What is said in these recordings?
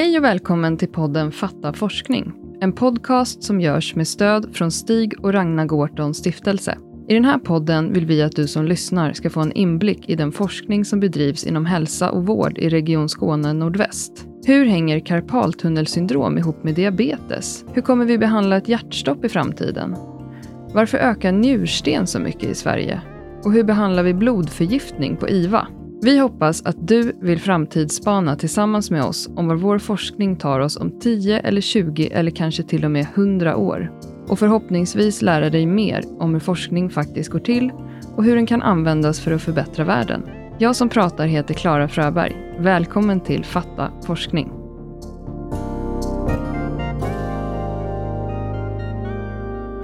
Hej och välkommen till podden Fatta forskning. En podcast som görs med stöd från Stig och Ragnar Gårtons stiftelse. I den här podden vill vi att du som lyssnar ska få en inblick i den forskning som bedrivs inom hälsa och vård i Region Skåne Nordväst. Hur hänger karpaltunnelsyndrom ihop med diabetes? Hur kommer vi behandla ett hjärtstopp i framtiden? Varför ökar njursten så mycket i Sverige? Och hur behandlar vi blodförgiftning på IVA? Vi hoppas att du vill framtidsspana tillsammans med oss om var vår forskning tar oss om 10 eller 20 eller kanske till och med 100 år. Och förhoppningsvis lära dig mer om hur forskning faktiskt går till och hur den kan användas för att förbättra världen. Jag som pratar heter Klara Fröberg. Välkommen till Fatta forskning.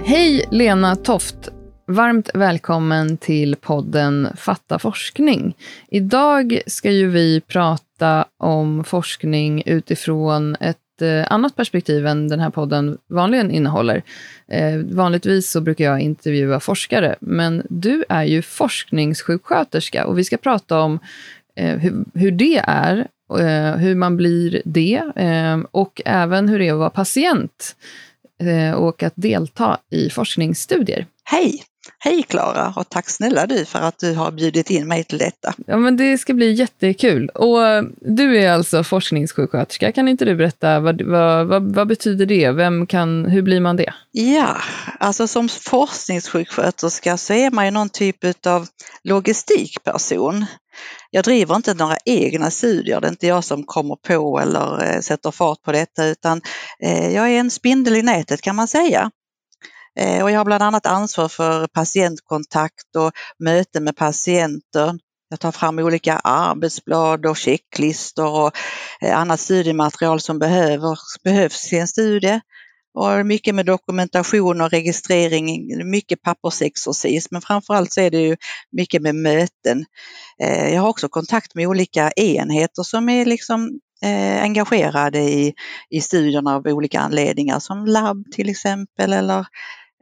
Hej Lena Toft! Varmt välkommen till podden Fatta forskning. Idag ska ju vi prata om forskning utifrån ett eh, annat perspektiv än den här podden vanligen innehåller. Eh, vanligtvis så brukar jag intervjua forskare, men du är ju forskningssjuksköterska och vi ska prata om eh, hur det är, hur man blir det och även hur det är att vara patient och att delta i forskningsstudier. Hej! Hej Klara och tack snälla du för att du har bjudit in mig till detta. Ja, men det ska bli jättekul. Och du är alltså forskningssjuksköterska. Kan inte du berätta, vad, vad, vad, vad, betyder det? Vem kan, hur blir man det? Ja, alltså som forskningssjuksköterska så är man ju någon typ av logistikperson. Jag driver inte några egna studier, det är inte jag som kommer på eller eh, sätter fart på detta utan eh, jag är en spindel i nätet kan man säga. Eh, och jag har bland annat ansvar för patientkontakt och möten med patienter. Jag tar fram olika arbetsblad och checklistor och eh, annat studiematerial som behöver, behövs i en studie. Och mycket med dokumentation och registrering, mycket pappersexercis men framförallt så är det ju mycket med möten. Eh, jag har också kontakt med olika enheter som är liksom engagerade i, i studierna av olika anledningar som labb till exempel eller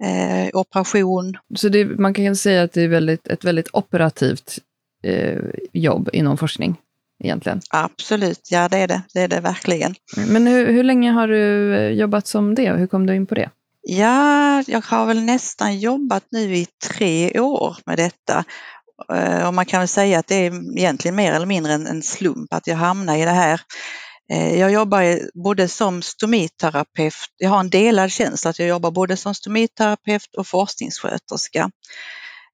eh, operation. Så det, man kan säga att det är väldigt, ett väldigt operativt eh, jobb inom forskning? Egentligen. Absolut, ja det är det, det är det verkligen. Men hur, hur länge har du eh, jobbat som det och hur kom du in på det? Ja, jag har väl nästan jobbat nu i tre år med detta. Eh, och man kan väl säga att det är egentligen mer eller mindre en, slump att jag hamnade i det här. Eh, jag jobbar både som stomiterapeut, jag har en delad tjänst, att jag jobbar både som stomiterapeut och forskningssköterska.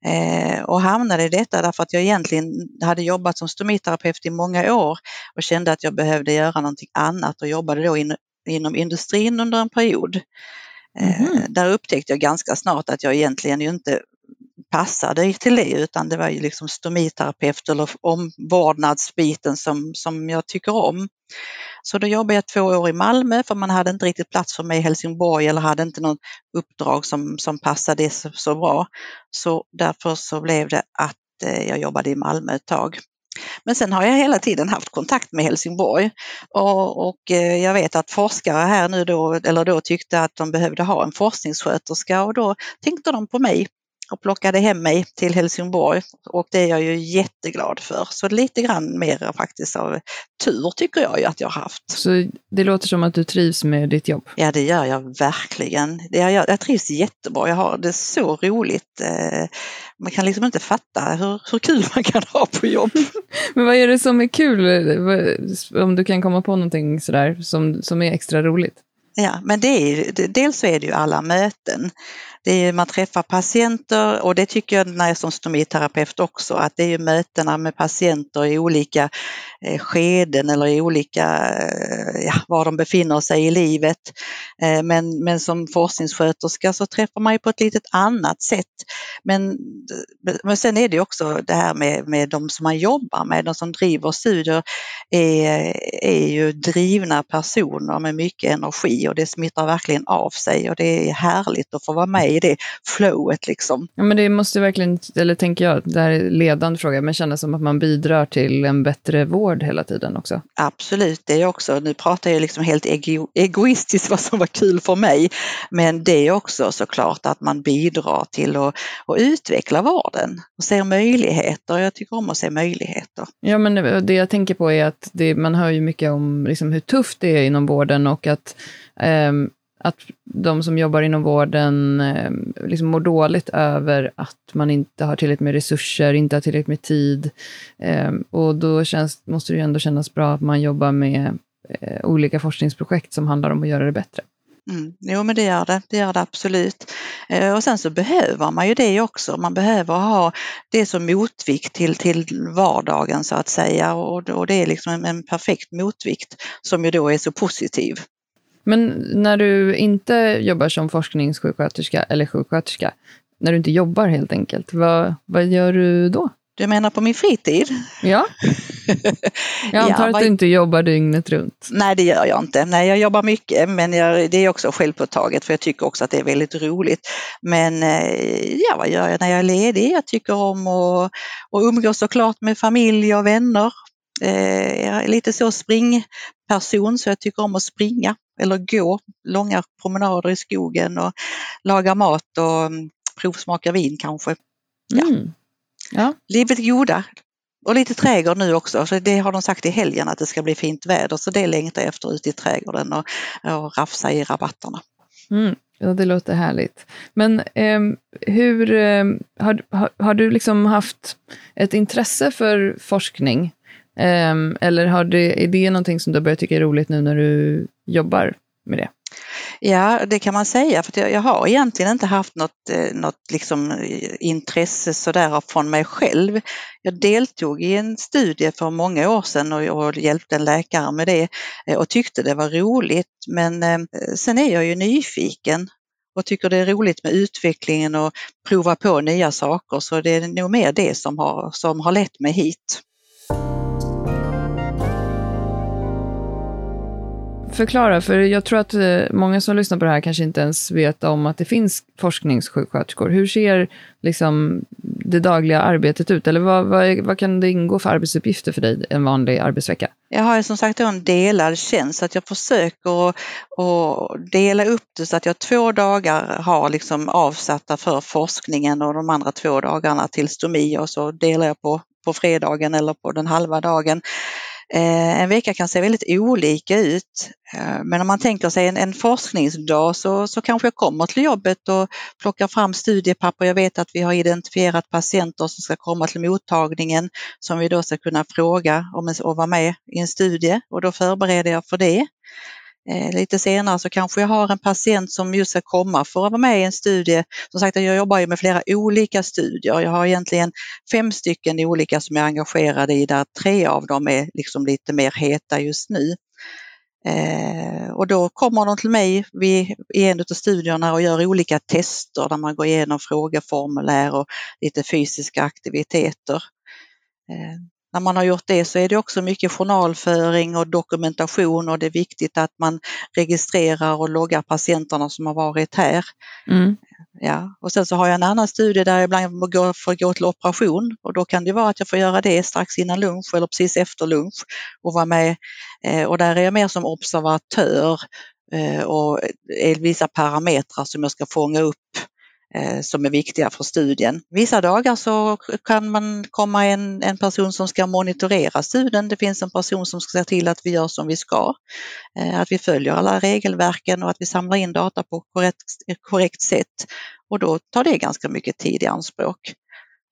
Eh, och hamnade i detta därför att jag egentligen hade jobbat som stomiterapeut i många år och kände att jag behövde göra någonting annat och jobbade då in, inom industrin under en period. Mm. Där upptäckte jag ganska snart att jag egentligen inte passade till det utan det var ju liksom stomiterapeut eller omvårdnadsbiten som, som jag tycker om. Så då jobbade jag två år i Malmö för man hade inte riktigt plats för mig i Helsingborg eller hade inte något uppdrag som, som passade så, så bra. Så därför så blev det att eh, jag jobbade i Malmö ett tag. Men sen har jag hela tiden haft kontakt med Helsingborg och, och, eh, jag vet att forskare här nu då, eller då tyckte att de behövde ha en forskningssköterska och då tänkte de på mig och plockade hem mig till Helsingborg och det är jag ju jätteglad för. Så lite grann mer faktiskt av tur tycker jag ju att jag har haft. Så det låter som att du trivs med ditt jobb? Ja det gör jag verkligen. Det jag, jag trivs jättebra, jag har det så roligt. Eh, man kan liksom inte fatta hur, hur kul man kan ha på jobb. Men vad är det som är kul? Om du kan komma på någonting sådär som, som är extra roligt? Ja, men det är, dels så är det ju alla möten. Det är, man träffar patienter och det tycker jag när jag som stomiterapeut också, att det är ju mötena med patienter i olika eh, skeden eller i olika, eh, ja, var de befinner sig i livet. Eh, men, men som forskningssköterska så träffar man ju på ett litet annat sätt. Men, men sen är det också det här med, med de som man jobbar med, de som driver studier, är, är ju drivna personer med mycket energi och det smittar verkligen av sig och det är härligt att få vara med i det flowet liksom. Ja, men det måste verkligen, eller tänker jag, det här är en ledande fråga, men kännas som att man bidrar till en bättre vård hela tiden också. Absolut, det är också, nu pratar jag liksom helt ego, egoistiskt vad som var kul för mig, men det är också såklart att man bidrar till att, att utveckla vården och ser möjligheter. Jag tycker om att se möjligheter. Ja, men det jag tänker på är att det, man hör ju mycket om liksom hur tufft det är inom vården och att Ehm, att de som jobbar inom vården ehm, liksom mår dåligt över att man inte har tillräckligt med resurser, inte har tillräckligt med tid. Ehm, och då känns, måste det ju ändå kännas bra att man jobbar med eh, olika forskningsprojekt som handlar om att göra det bättre. Mm. Jo men det gör det, det gör det absolut. Eh, och sen så behöver man ju det också, man behöver ha det som motvikt till, till vardagen så att säga och, och det är liksom en perfekt motvikt som ju då är så positiv. Men när du inte jobbar som forskningssjuksköterska eller sjuksköterska, när du inte jobbar helt enkelt, vad, vad gör du då? Du menar på min fritid? Ja. Jag antar ja, att du inte jobbar dygnet runt? Nej, det gör jag inte. Nej, jag jobbar mycket, men jag, det är också självpåtaget för jag tycker också att det är väldigt roligt. Men eh, ja, vad gör jag när jag är ledig? Jag tycker om att, att umgås såklart med familj och vänner. Eh, jag är lite så springperson så jag tycker om att springa eller gå långa promenader i skogen och laga mat och mm, provsmaka vin kanske. Ja. Mm. Ja. Livet goda. Och lite trädgård nu också, så det har de sagt i helgen att det ska bli fint väder så det längtar jag efter ute i trädgården och, och rafsa i rabatterna. Mm. Ja, det låter härligt. Men eh, hur, eh, har, har, har, du liksom haft ett intresse för forskning Um, eller har det, är det någonting som du börjar tycka är roligt nu när du jobbar med det? Ja, det kan man säga, för jag, jag har egentligen inte haft något, eh, något liksom eh, intresse sådär från mig själv. Jag deltog i en studie för många år sedan och, och hjälpte en läkare med det eh, och tyckte det var roligt. Men eh, sen är jag ju nyfiken och tycker det är roligt med utvecklingen och prova på nya saker så det är nog mer det som har, som har lett mig hit. Förklara, för jag tror att eh, många som lyssnar på det här kanske inte ens vet om att det finns forskningssjuksköterskor. Hur ser liksom det dagliga arbetet ut? Eller vad, vad, vad, kan det ingå för arbetsuppgifter för dig en vanlig arbetsvecka? Jag har ju som sagt en delad tjänst så att jag försöker att dela upp det så att jag två dagar har liksom avsatta för forskningen och de andra två dagarna till stomi och så delar jag på, på fredagen eller på den halva dagen. Eh, en vecka kan se väldigt olika ut, eh, men om man tänker sig en, en forskningsdag så, så kanske jag kommer till jobbet och plockar fram studiepapper. Jag vet att vi har identifierat patienter som ska komma till mottagningen som vi då ska kunna fråga om och vara med i en studie och då förbereder jag för det. Eh, lite senare så kanske jag har en patient som just ska komma för att vara med i en studie. Som sagt, jag jobbar ju med flera olika studier. Jag har egentligen fem stycken olika som jag är engagerad i där tre av dem är liksom lite mer heta just nu. Eh, och då kommer de till mig vid, i en av studierna och gör olika tester där man går igenom frågeformulär och lite fysiska aktiviteter. Eh, när man har gjort det så är det också mycket journalföring och dokumentation och det är viktigt att man registrerar och loggar patienterna som har varit här. Mm. Ja, och sen så har jag en annan studie där jag ibland får gå till operation och då kan det vara att jag får göra det strax innan lunch eller precis efter lunch och vara med. Eh, och där är jag mer som observatör eh, och är vissa parametrar som jag ska fånga upp Eh, Eh, som är viktiga för studien. Vissa dagar så kan man komma en, en person som ska monitorera studien. Det finns en person som ska se till att vi gör som vi ska, eh, att vi följer alla regelverken och att vi samlar in data på korrekt, korrekt sätt. Och då tar det ganska mycket tid i anspråk.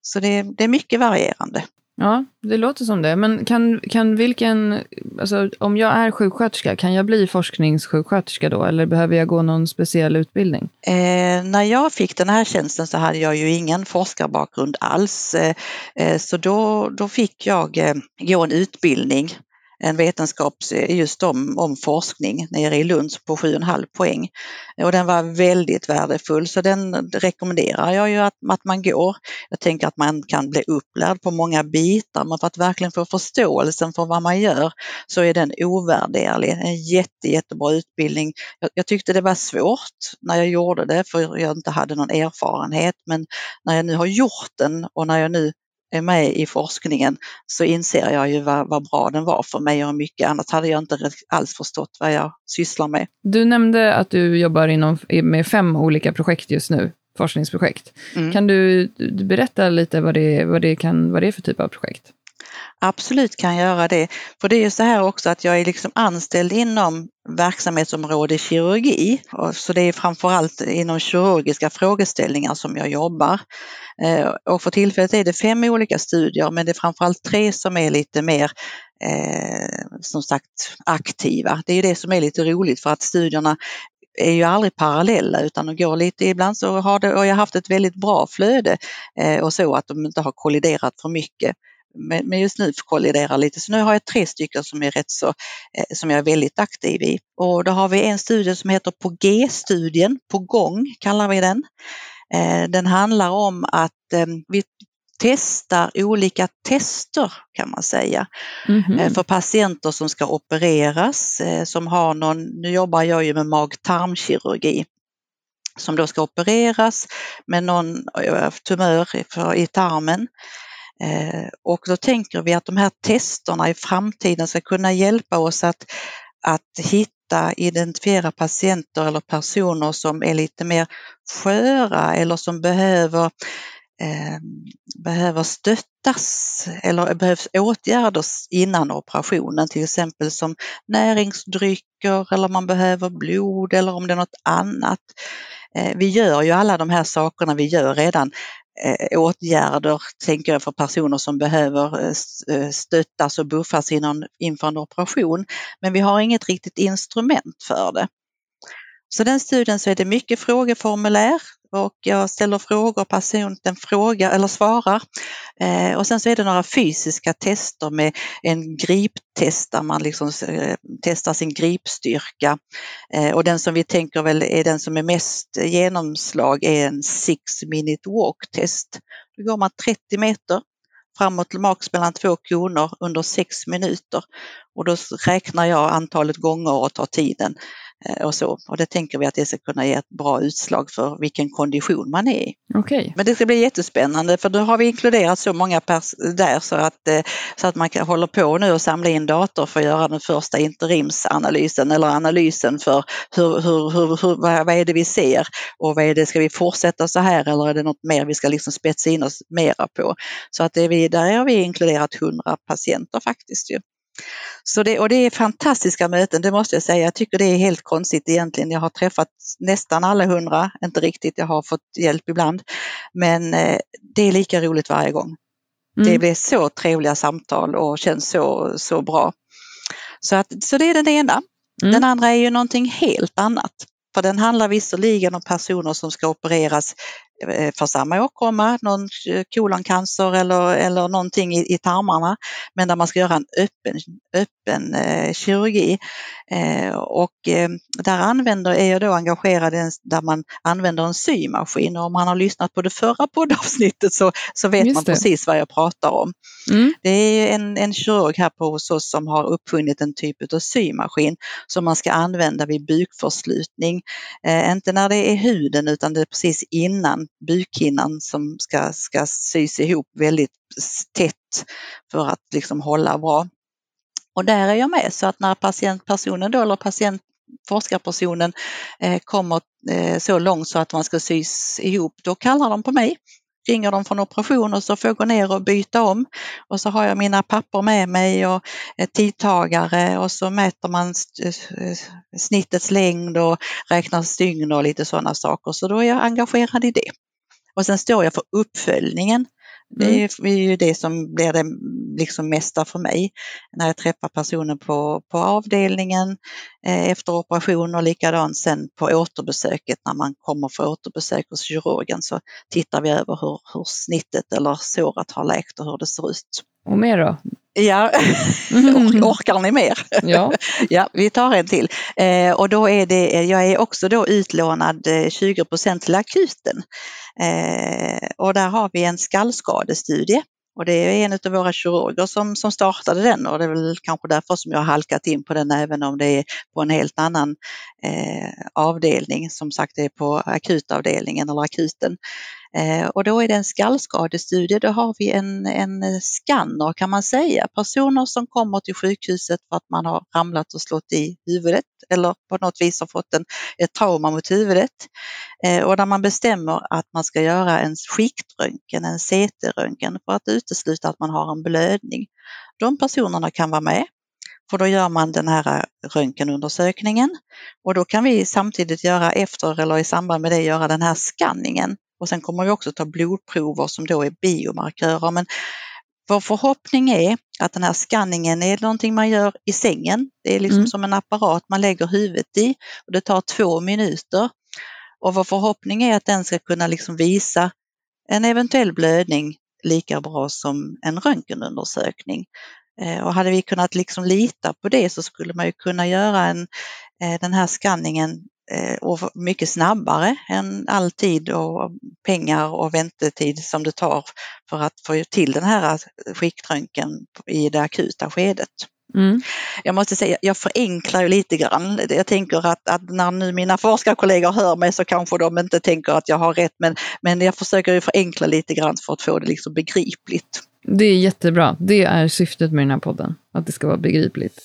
Så det, det är mycket varierande. Ja, det låter som det. Men kan, kan vilken, alltså om jag är sjuksköterska, kan jag bli forskningssjuksköterska då? Eller behöver jag gå någon speciell utbildning? Eh, när jag fick den här tjänsten så hade jag ju ingen forskarbakgrund alls. Eh, eh så då, då fick jag eh, gå en utbildning en vetenskaps just om, om forskning nere i Lund på 7,5 poäng. Och den var väldigt värdefull så den rekommenderar jag ju att, att man går. Jag tänker att man kan bli upplärd på många bitar men för att verkligen få förståelsen för vad man gör så är den ovärderlig. En jätte, jättebra utbildning. Jag, jag tyckte det var svårt när jag gjorde det för jag inte hade någon erfarenhet men när jag nu har gjort den och när jag nu är med i forskningen så inser jag ju vad, vad, bra den var för mig och mycket annat hade jag inte alls förstått vad jag sysslar med. Du nämnde att du jobbar inom, med fem olika projekt just nu, forskningsprojekt. Mm. Kan du, du, berätta lite vad det, vad, det kan, vad det är för typ av projekt? Absolut kan göra det. För det är ju så här också att jag är liksom anställd inom verksamhetsområde kirurgi. Så det är framförallt inom kirurgiska frågeställningar som jag jobbar. Eh, och för tillfället är det fem olika studier men det är framförallt tre som är lite mer eh, som sagt aktiva. Det är det som är lite roligt för att studierna är ju aldrig parallella utan de går lite, ibland så har, det, och jag haft ett väldigt bra flöde eh, och så att de inte har kolliderat för mycket men just nu kolliderar lite. Så nu har jag tre stycken som är rätt så, eh, som jag är väldigt aktiv i. Och då har vi en studie som heter På G-studien, På gång kallar vi den. Eh, den handlar om att eh, vi testar olika tester kan man säga mm -hmm. för patienter som ska opereras som har någon, nu jobbar jag ju med mag-tarmkirurgi som då ska opereras med någon tumör i tarmen Eh, och då tänker vi att de här testerna i framtiden ska kunna hjälpa oss att, att hitta, identifiera patienter eller personer som är lite mer sköra eller som behöver Ehm, behöver stöttas eller behövs åtgärder innan operationen, till exempel som näringsdrycker eller man behöver blod eller om det är något annat. Eh, vi gör ju alla de här sakerna vi gör redan eh, åtgärder, tänker jag, för personer som behöver eh, stöttas och buffas inför en operation. Men vi har inget riktigt instrument för det. Så den studien så är det mycket frågeformulär och jag ställer frågor, patienten frågar eller svarar. Eh, och sen så är det några fysiska tester med en griptest där man liksom eh, testar sin gripstyrka. Eh, och den som vi tänker väl är den som är mest genomslag är en six minute walk test. Då går man 30 meter framåt till maks mellan två koner under sex minuter och då räknar jag antalet gånger och tar tiden och så. Och det tänker vi att det ska kunna ge ett bra utslag för vilken kondition man är i. Okay. Men det ska bli jättespännande för då har vi inkluderat så många där så att, eh, så att man kan hålla på nu och samla in dator för att göra den första interimsanalysen eller analysen för hur, hur, hur, hur, vad är det vi ser och vad är det, ska vi fortsätta så här eller är det något mer vi ska liksom spetsa in oss mera på? Så att det vi, där har vi inkluderat 100 patienter faktiskt. Ju. Så det, och det är fantastiska möten, det måste jag säga. Jag tycker det är helt konstigt egentligen. Jag har träffat nästan alla hundra, inte riktigt, jag har fått hjälp ibland. Men eh, det är lika roligt varje gång. Mm. Det blir så trevliga samtal och känns så, så bra. Så, att, så det är den ena. Mm. Den andra är ju någonting helt annat. För den handlar visserligen om personer som ska opereras för samma åkomma, någon koloncancer eller, eller någonting i, i tarmarna, men där man ska göra en öppen, öppen eh, kirurgi. Eh, och eh, där använder, är jag då engagerad i där man använder en symaskin och om man har lyssnat på det förra poddavsnittet så, så vet man precis vad jag pratar om. Mm. Det är en, en kirurg här på hos oss som har uppfunnit en typ av symaskin som man ska använda vid bukförslutning. Eh, inte när det är huden utan det är precis innan bukhinnan som ska, ska sys ihop väldigt tätt för att liksom hålla bra. Och där är jag med så att när patientpersonen då, eller patient forskarpersonen eh, kommer eh, så långt så att man ska sys ihop, då kallar de på mig ringer de från operation och så får jag gå ner och byta om. Och så har jag mina papper med mig och tidtagare och så mäter man snittets längd och räknar stygn och lite sådana saker. Så då är jag engagerad i det. Och sen står jag för uppföljningen. Det mm. är ju det som blir det liksom mesta för mig när jag träffar personen på, på avdelningen eh, efter operation och likadant sen på återbesöket när man kommer för återbesök hos kirurgen så tittar vi över hur, hur snittet eller såret har läkt och hur det ser ut. Och mer då? Ja, Or orkar ni mer? Ja. ja, vi tar en till. Eh, och då är det, jag är också då utlånad 20 eh, till akuten. Eh, och där har vi en skallskadestudie. Och det är en av våra kirurger som, som startade den och det är väl kanske därför som jag har halkat in på den även om det är på en helt annan eh, avdelning. Som sagt, det är på akutavdelningen eller akuten. Eh, och då är det en skallskadestudie, då har vi en, en skanner kan man säga. Personer som kommer till sjukhuset för att man har ramlat och slått i huvudet eller på något vis har fått en, ett trauma mot huvudet. Eh, och där man bestämmer att man ska göra en skiktröntgen, en CT-röntgen för att utesluta att man har en blödning. De personerna kan vara med för då gör man den här röntgenundersökningen och då kan vi samtidigt göra efter eller i samband med det göra den här skanningen och sen kommer vi också ta blodprover som då är biomarkörer. Men vår förhoppning är att den här skanningen är någonting man gör i sängen. Det är liksom mm. som en apparat man lägger huvudet i och det tar två minuter. Och vår förhoppning är att den ska kunna liksom visa en eventuell blödning lika bra som en röntgenundersökning. Eh, och hade vi kunnat liksom lita på det så skulle man ju kunna göra en, eh, den här skanningen och mycket snabbare än all tid och pengar och väntetid som det tar för att få till den här skiktröntgen i det akuta skedet. Mm. Jag måste säga, jag förenklar ju lite grann. Jag tänker att, att, när nu mina forskarkollegor hör mig så kanske de inte tänker att jag har rätt, men, men jag försöker ju förenkla lite grann för att få det liksom begripligt. Det är jättebra. Det är syftet med den här podden, att det ska vara begripligt.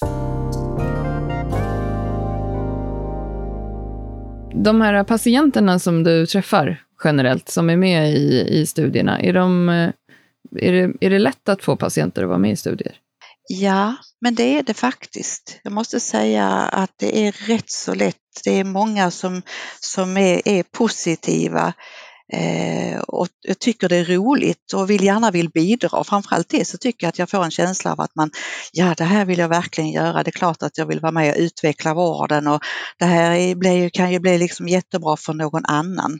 De här patienterna som du träffar generellt, som är med i, i studierna, är, de, eh, är, det, är det lätt att få patienter att vara med i studier? Ja, men det är det faktiskt. Jag måste säga att det är rätt så lätt. Det är många som, som är, är positiva Eh, och jag tycker det är roligt och vill gärna vill bidra. Framförallt det så tycker jag att jag får en känsla av att man, ja det här vill jag verkligen göra. Det är klart att jag vill vara med och utveckla vården och det här blir, kan ju bli liksom jättebra för någon annan.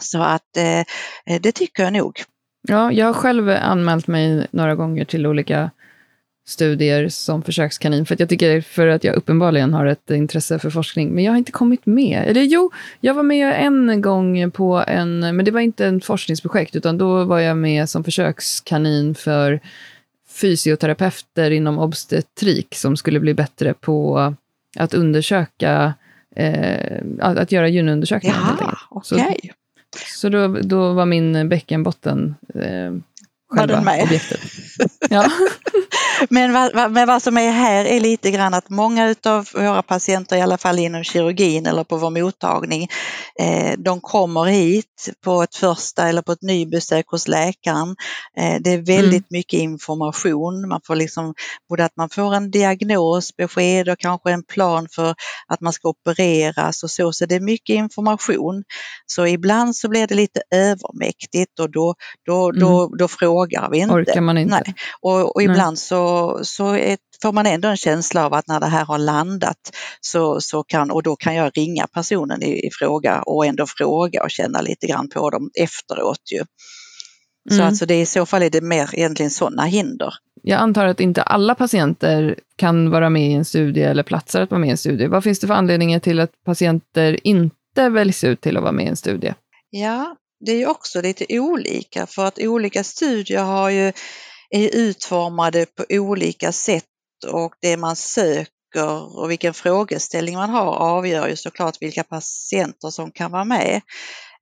Så att eh, eh, det tycker jag nog. Ja, jag har själv anmält mig några gånger till olika studier som försökskanin, för att jag tycker, för att jag uppenbarligen har ett intresse för forskning, men jag har inte kommit med. Eller jo, jag var med en gång på en, men det var inte ett forskningsprojekt, utan då var jag med som försökskanin för fysioterapeuter inom obstetrik som skulle bli bättre på att undersöka, eh, att, att göra gynundersökningar. Ja, okej. Okay. Så, så då, då var min bäckenbotten eh, själva objektet. Ja. Men, vad, men vad som är här är lite grann att många av våra patienter, i alla fall inom kirurgin eller på vår mottagning, eh, de kommer hit på ett första eller på ett nybesök hos läkaren. Eh, det är väldigt mm. mycket information. Man får liksom både att man får en diagnos, besked och kanske en plan för att man ska opereras och så. Så det är mycket information. Så ibland så blir det lite övermäktigt och då, då, mm. då, då frågar vi inte. Orkar man inte. Nej. Och, och ibland så, så är, får man ändå en känsla av att när det här har landat så, så kan, och då kan jag ringa personen i, i fråga och ändå fråga och känna lite grann på dem efteråt ju. Så mm. alltså det, i så fall är det mer egentligen sådana hinder. Jag antar att inte alla patienter kan vara med i en studie eller platsar att vara med i en studie. Vad finns det för anledningar till att patienter inte väljs ut till att vara med i en studie? Ja, det är också lite olika för att olika studier har ju, är utformade på olika sätt och det man söker och vilken frågeställning man har avgör ju såklart vilka patienter som kan vara med.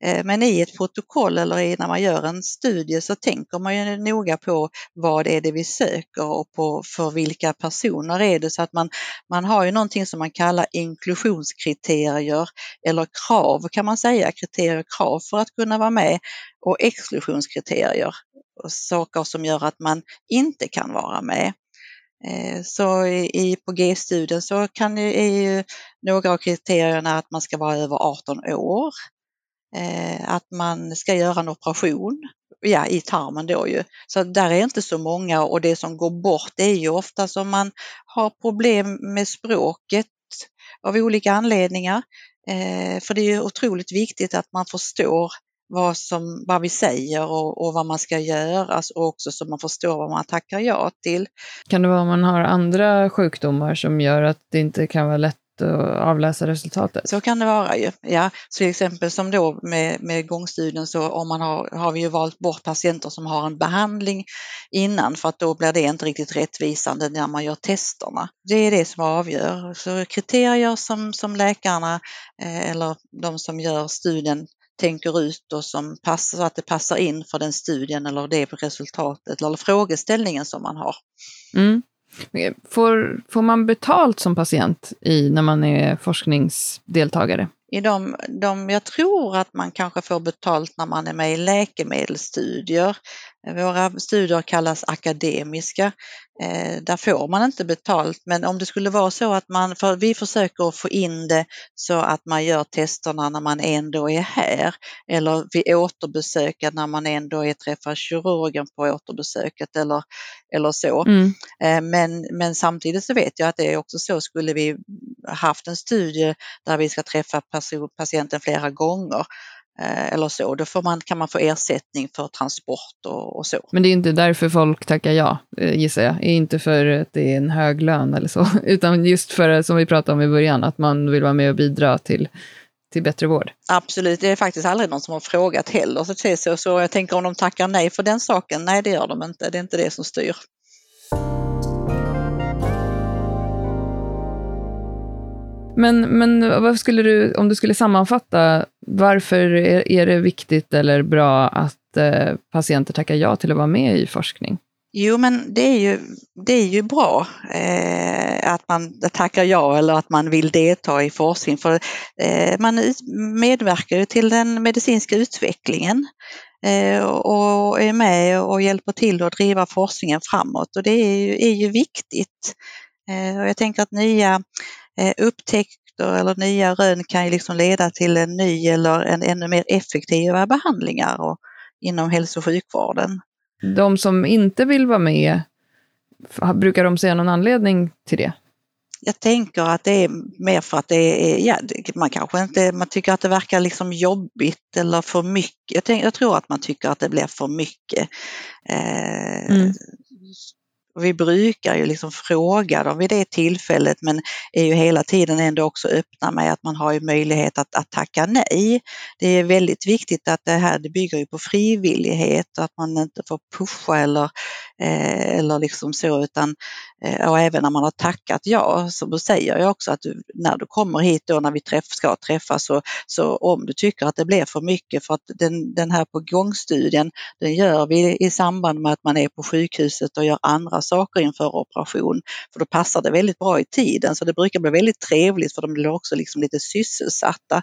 Eh, men i ett protokoll eller när man gör en studie så tänker man ju noga på vad är det vi söker och på för vilka personer är det. Så att man, man har ju någonting som man kallar inklusionskriterier eller krav kan man säga, kriterier och krav för att kunna vara med och exklusionskriterier, saker som gör att man inte kan vara med. Eh, så i, på G-studien så kan ju, är ju några av kriterierna att man ska vara över 18 år, eh, att man ska göra en operation ja, i tarmen då ju. Så där är inte så många och det som går bort är ju ofta som man har problem med språket av olika anledningar. Eh, för det är ju otroligt viktigt att man förstår vad, som, vad vi säger och, och vad man ska göra och också så man förstår vad man tackar ja till. Kan det vara om man har andra sjukdomar som gör att det inte kan vara lätt att avläsa resultatet? Så kan det vara ju. Ja, så till exempel som då med, med gångstudien så om man har, har vi ju valt bort patienter som har en behandling innan för att då blir det inte riktigt rättvisande när man gör testerna. Det är det som avgör. Så kriterier som, som läkarna eh, eller de som gör studien tänker ut och som passar, så att det passar in för den studien eller det resultatet eller frågeställningen som man har. Mm. Får, får man betalt som patient i, när man är forskningsdeltagare? I de, de, jag tror att man kanske får betalt när man är med i läkemedelsstudier. Våra studier kallas akademiska. Eh, där får man inte betalt, men om det skulle vara så att man, för vi försöker få in det så att man gör testerna när man ändå är här eller vid återbesöket när man ändå är träffar kirurgen på återbesöket eller, eller så. Mm. Eh, men, men samtidigt så vet jag att det är också så, skulle vi haft en studie där vi ska träffa patienten flera gånger eller så, då får man, kan man få ersättning för transport och, och, så. Men det är inte därför folk tackar ja, eh, gissar jag. Inte för att det är en hög lön eller så, utan just för, som vi pratade om i början, att man vill vara med och bidra till till bättre vård? Absolut, det är faktiskt aldrig någon som har frågat heller. Så, så, så jag tänker om de tackar nej för den saken, nej det gör de inte, det är inte det som styr. Men, men vad skulle du, om du skulle sammanfatta, varför är, är det viktigt eller bra att eh, patienter tackar ja till att vara med i forskning? Jo, men det är ju, det är ju bra eh, att man tackar ja eller att man vill delta i forskning för eh, man medverkar ju till den medicinska utvecklingen eh, och är med och hjälper till att driva forskningen framåt och det är ju, är ju viktigt. Eh, och jag tänker att nya upptäckter eller nya rön kan ju liksom leda till en ny eller en ännu mer effektiva behandlingar och, inom hälso och sjukvården. De som inte vill vara med, brukar de säga någon anledning till det? Jag tänker att det är mer för att det är, ja, man kanske inte, man tycker att det verkar liksom jobbigt eller för mycket. Jag, tänk, jag tror att man tycker att det blir för mycket. Eh, mm. Och vi brukar ju liksom fråga dem vid det tillfället men är ju hela tiden ändå också öppna med att man har ju möjlighet att, att tacka nej. Det är väldigt viktigt att det här det bygger ju på frivillighet och att man inte får pusha eller, eh, eller liksom så utan eh, och även när man har tackat ja så säger jag också att du, när du kommer hit då när vi träff, ska träffas så, så om du tycker att det blir för mycket för att den, den här på gångstudien den gör vi i samband med att man är på sjukhuset och gör andra saker inför operation. För då passar det väldigt bra i tiden så det brukar bli väldigt trevligt för de blir också liksom lite sysselsatta.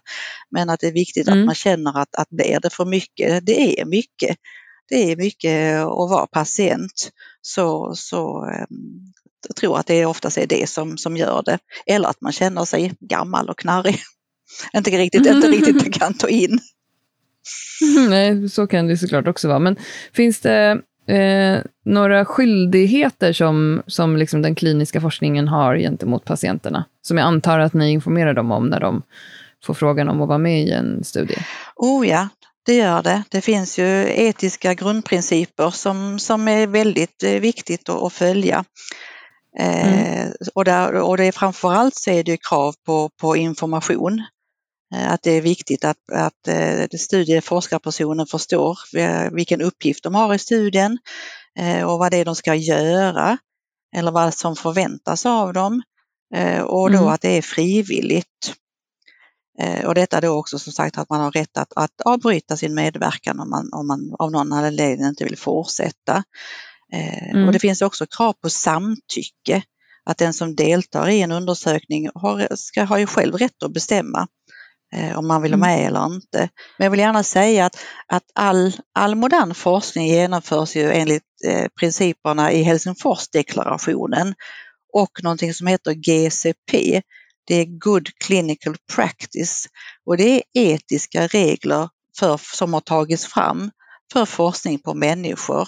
Men att det är viktigt mm. att man känner att, att blir det för mycket, det är mycket. Det är mycket att vara patient. Så, så ehm, jag tror att det oftast är det som, som gör det. Eller att man känner sig gammal och knarrig. inte riktigt, inte riktigt kan ta in. Nej, så kan det såklart också vara. Men finns det Eh, några skyldigheter som, som liksom den kliniska forskningen har gentemot patienterna, som jag antar att ni informerar dem om när de får frågan om att vara med i en studie? Oh ja, det gör det. Det finns ju etiska grundprinciper som, som är väldigt eh, viktigt att, följa. Eh, mm. och, där, och det är framförallt så är det krav på, på information. Eh, att det är viktigt att, att eh, studieforskarpersonen förstår eh, vilken uppgift de har i studien och vad det är de ska göra eller vad som förväntas av dem och då mm. att det är frivilligt. Och detta då också som sagt att man har rätt att, att avbryta sin medverkan om man, om man av någon anledning inte vill fortsätta. Mm. Och det finns också krav på samtycke, att den som deltar i en undersökning har, ska ha ju själv rätt att bestämma Eh, om man vill vara mm. med eller inte. Men jag vill gärna säga att, att all, all modern forskning genomförs ju enligt eh, principerna i Helsingforsdeklarationen och någonting som heter GCP. Det är Good Clinical Practice och det är etiska regler för, som har tagits fram för forskning på människor.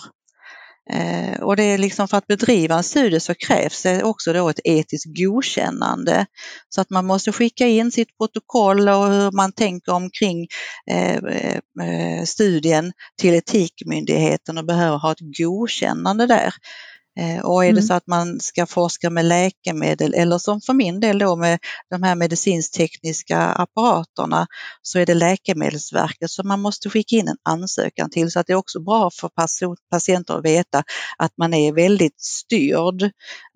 Eh, och det är liksom för att bedriva en studie så krävs det också då ett etiskt godkännande. Så att man måste skicka in sitt protokoll och hur man tänker omkring eh, eh studien till Etikmyndigheten och behöver ha ett godkännande där. Eh, och är det mm. så att man ska forska med läkemedel eller som för min del då med de här medicinsk-tekniska apparaterna så är det Läkemedelsverket som man måste skicka in en ansökan till. Så att det är också bra för patienter att veta att man är väldigt styrd.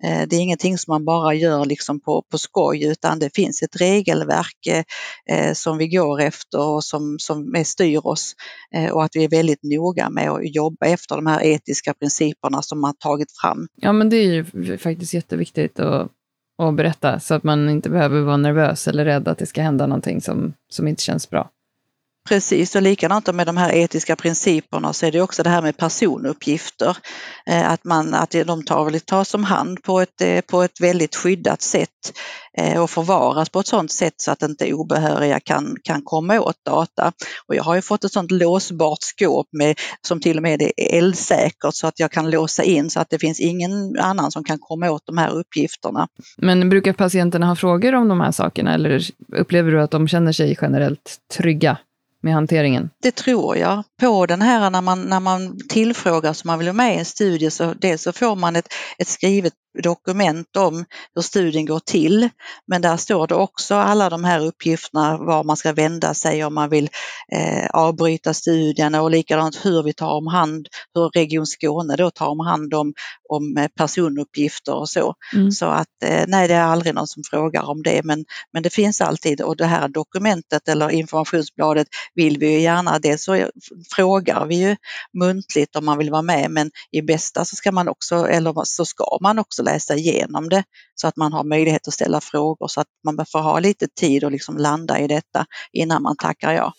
Eh, det är ingenting som man bara gör liksom på, på skoj utan det finns ett regelverk eh, som vi går efter och som, som styr oss och att vi är väldigt noga med att jobba efter de här etiska principerna som man tagit fram fram. Ja, men det är ju faktiskt jätteviktigt att, att berätta så att man inte behöver vara nervös eller rädd att det ska hända någonting som, som inte känns bra. Precis, och likadant med de här etiska principerna så är det också det här med personuppgifter. Eh, att, man, att de tar, tas om hand på ett, eh, på ett väldigt skyddat sätt eh, och förvaras på ett sådant sätt så att inte obehöriga kan, kan komma åt data. Och jag har ju fått ett sådant låsbart skåp med, som till och med är eldsäkert så att jag kan låsa in så att det finns ingen annan som kan komma åt de här uppgifterna. Men brukar patienterna ha frågor om de här sakerna eller upplever du att de känner sig generellt trygga? Med hanteringen? Det tror jag. På den här när man, när man tillfrågar som man vill vara med i en studie så dels så får man ett, ett skrivet dokument om hur studien går till. Men där står det också alla de här uppgifterna var man ska vända sig om man vill eh, avbryta studien och likadant hur vi tar om hand, hur Region Skåne då tar om hand om, om eh, personuppgifter och så. Mm. Så att eh, nej, det är aldrig någon som frågar om det men, men det finns alltid och det här dokumentet eller informationsbladet vill vi ju gärna, dels så frågar vi ju muntligt om man vill vara med men i bästa så ska man också, eller så ska man också också läsa igenom det så att man har möjlighet att ställa frågor så att man får ha lite tid och liksom landa i detta innan man tackar ja.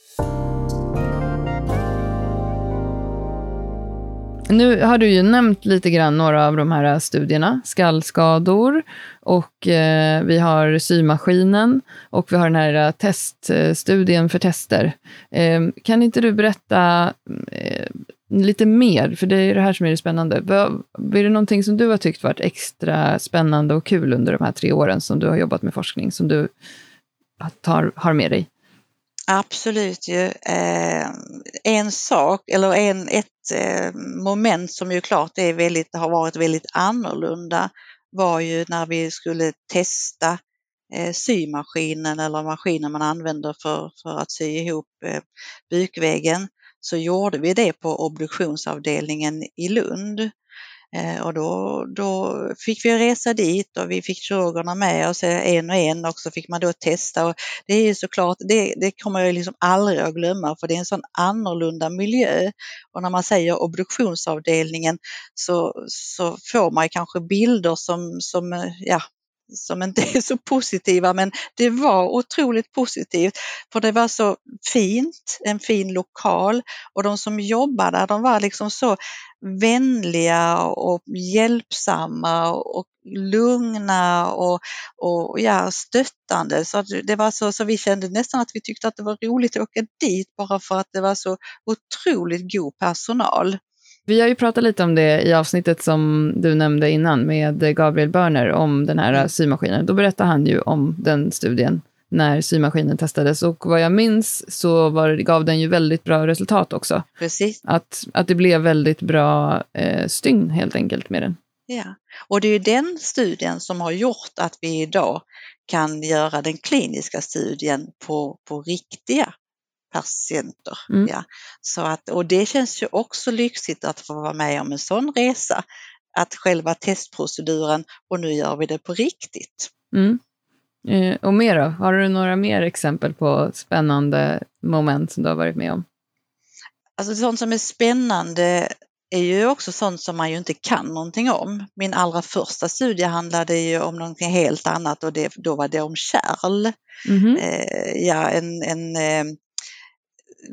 Nu har du ju nämnt lite grann några av de här studierna, skallskador och eh, vi har symaskinen och vi har den här eh, teststudien för tester. Eh, kan inte du berätta eh, lite mer, för det är det här som är det spännande. Är det någonting som du har tyckt varit extra spännande och kul under de här tre åren som du har jobbat med forskning, som du tar, har med dig? Absolut ju. Eh, en sak, eller en, ett eh, moment som ju klart är väldigt, har varit väldigt annorlunda var ju när vi skulle testa eh, symaskinen eller maskinen man använder för, för att sy ihop eh, bukväggen så gjorde vi det på obduktionsavdelningen i Lund. Eh, och då, då fick vi resa dit och vi fick kirurgerna med oss eh, en och en och så fick man då testa. Och det är såklart, det, det kommer jag liksom aldrig att glömma för det är en sån annorlunda miljö. Och när man säger obduktionsavdelningen så, så får man kanske bilder som, som eh, ja, som inte är så positiva men det var otroligt positivt för det var så fint, en fin lokal och de som jobbade där de var liksom så vänliga och hjälpsamma och lugna och, och ja, stöttande. Så det var så, så vi kände nästan att vi tyckte att det var roligt att åka dit bara för att det var så otroligt god personal. Vi har ju pratat lite om det i avsnittet som du nämnde innan med Gabriel Börner om den här mm. symaskinen. Då berättade han ju om den studien när symaskinen testades och vad jag minns så var, gav den ju väldigt bra resultat också. Precis. Att, att det blev väldigt bra eh, stygn helt enkelt med den. Ja, och det är ju den studien som har gjort att vi idag kan göra den kliniska studien på, på riktiga patienter. Mm. Ja. Så att, och det känns ju också lyxigt att få vara med om en sån resa. Att själva testproceduren och nu gör vi det på riktigt. Mm. Eh, och mer då? Har du några mer exempel på spännande moment som du har varit med om? Alltså sånt som är spännande är ju också sånt som man ju inte kan någonting om. Min allra första studie handlade ju om någonting helt annat och det, då var det om kärl. Mm -hmm. eh, ja, en, en eh,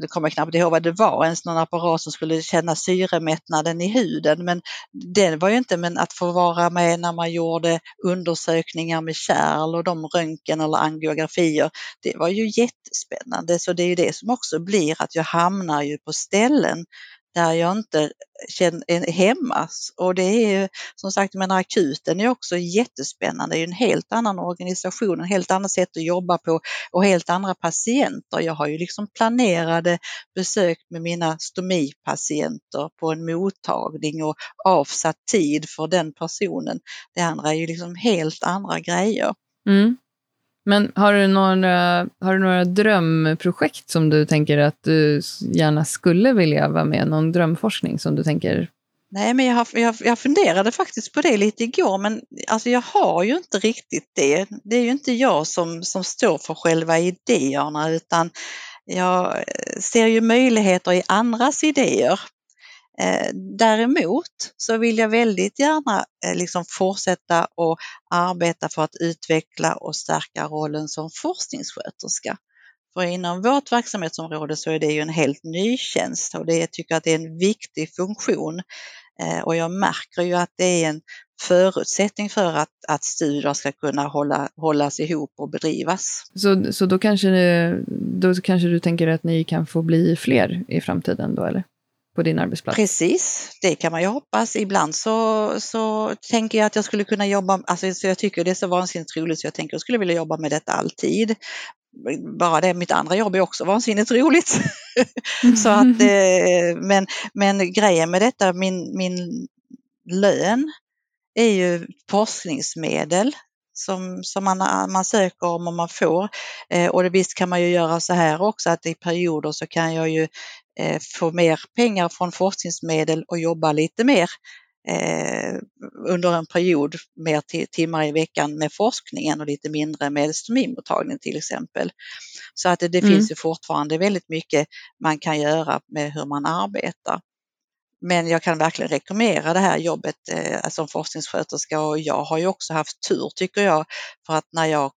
det kommer jag knappt ihåg vad det var, ens någon apparat som skulle känna syremättnaden i huden. Men det var ju inte, men att få vara med när man gjorde undersökningar med kärl och de röntgen eller angiografier, det var ju jättespännande. Så det är ju det som också blir att jag hamnar ju på ställen där jag inte känner hemma. Och det är ju som sagt, men akuten är också jättespännande. Det är en helt annan organisation, en helt annat sätt att jobba på och helt andra patienter. Jag har ju liksom planerade besök med mina stomipatienter på en mottagning och avsatt tid för den personen. Det andra är ju liksom helt andra grejer. Mm. Men har du, några, har du några drömprojekt som du tänker att du gärna skulle vilja vara med? Någon drömforskning som du tänker? Nej, men jag, har, jag, jag funderade faktiskt på det lite igår, men alltså jag har ju inte riktigt det. Det är ju inte jag som, som står för själva idéerna, utan jag eh, ser ju möjligheter i andras idéer. Eh, däremot så vill jag väldigt gärna eh, liksom fortsätta att arbeta för att utveckla och stärka rollen som forskningssköterska. För inom vårt verksamhetsområde så är det ju en helt ny tjänst och det, jag tycker att det är en viktig funktion. Eh, och jag märker ju att det är en förutsättning för att, att studier ska kunna hålla, hållas ihop och bedrivas. Så, så då, kanske, då kanske du tänker att ni kan få bli fler i framtiden då eller? På din arbetsplats? Precis, det kan man ju hoppas. Ibland så, så tänker jag att jag skulle kunna jobba, alltså så jag tycker det är så vansinnigt roligt så jag tänker att jag skulle vilja jobba med detta alltid. Bara det, mitt andra jobb är också vansinnigt roligt. så att, eh, men, men grejen med detta, min, min lön är ju forskningsmedel som, som man, man söker om och man får. Eh, och det, visst kan man ju göra så här också att i perioder så kan jag ju få mer pengar från forskningsmedel och jobba lite mer eh, under en period, mer timmar i veckan med forskningen och lite mindre med stomimottagning till exempel. Så att det, det mm. finns ju fortfarande väldigt mycket man kan göra med hur man arbetar. Men jag kan verkligen rekommendera det här jobbet eh, som forskningssköterska och jag har ju också haft tur tycker jag för att när jag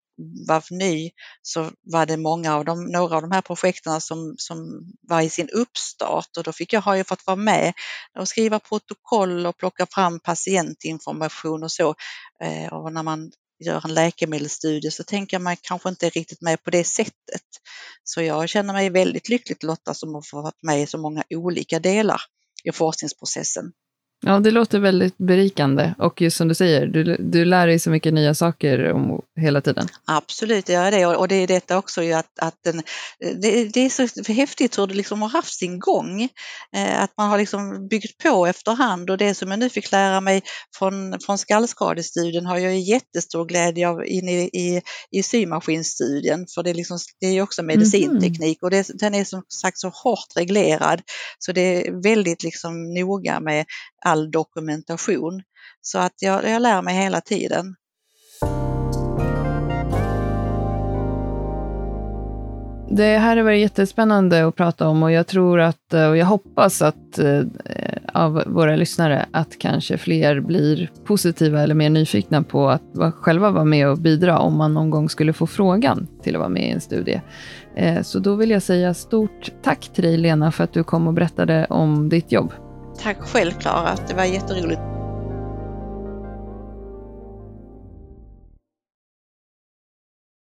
var ny så var det många av de, några av de här projekten som, som var i sin uppstart och då fick jag, har jag fått vara med och skriva protokoll och plocka fram patientinformation och så. Eh, och när man gör en läkemedelsstudie så tänker man kanske inte riktigt med på det sättet. Så jag känner mig väldigt lyckligt lottad som har fått med i så många olika delar i forskningsprocessen. Ja, det låter väldigt berikande. Och just som du säger, du, du lär dig så mycket nya saker om, hela tiden. Absolut, det gör det. Och det är detta också ju att, att den, det, det, är så häftigt hur det liksom har haft sin gång. Eh, att man har liksom byggt på efterhand. Och det som jag nu fick lära mig från, från skallskadestudien har jag jättestor glädje av in i, i, i symaskinstudien. För det är, liksom, det är också medicinteknik. Och det, den är som sagt så hårt reglerad. Så det är väldigt liksom noga med all dokumentation. Så att jag, jag lär mig hela tiden. Det här har varit jättespännande att prata om och jag tror att, och jag hoppas att eh, av våra lyssnare, att kanske fler blir positiva eller mer nyfikna på att själva vara med och bidra om man någon gång skulle få frågan till att vara med i en studie. Eh, så då vill jag säga stort tack till dig Lena för att du kom och berättade om ditt jobb. Tack själv Klara, det var jätteroligt.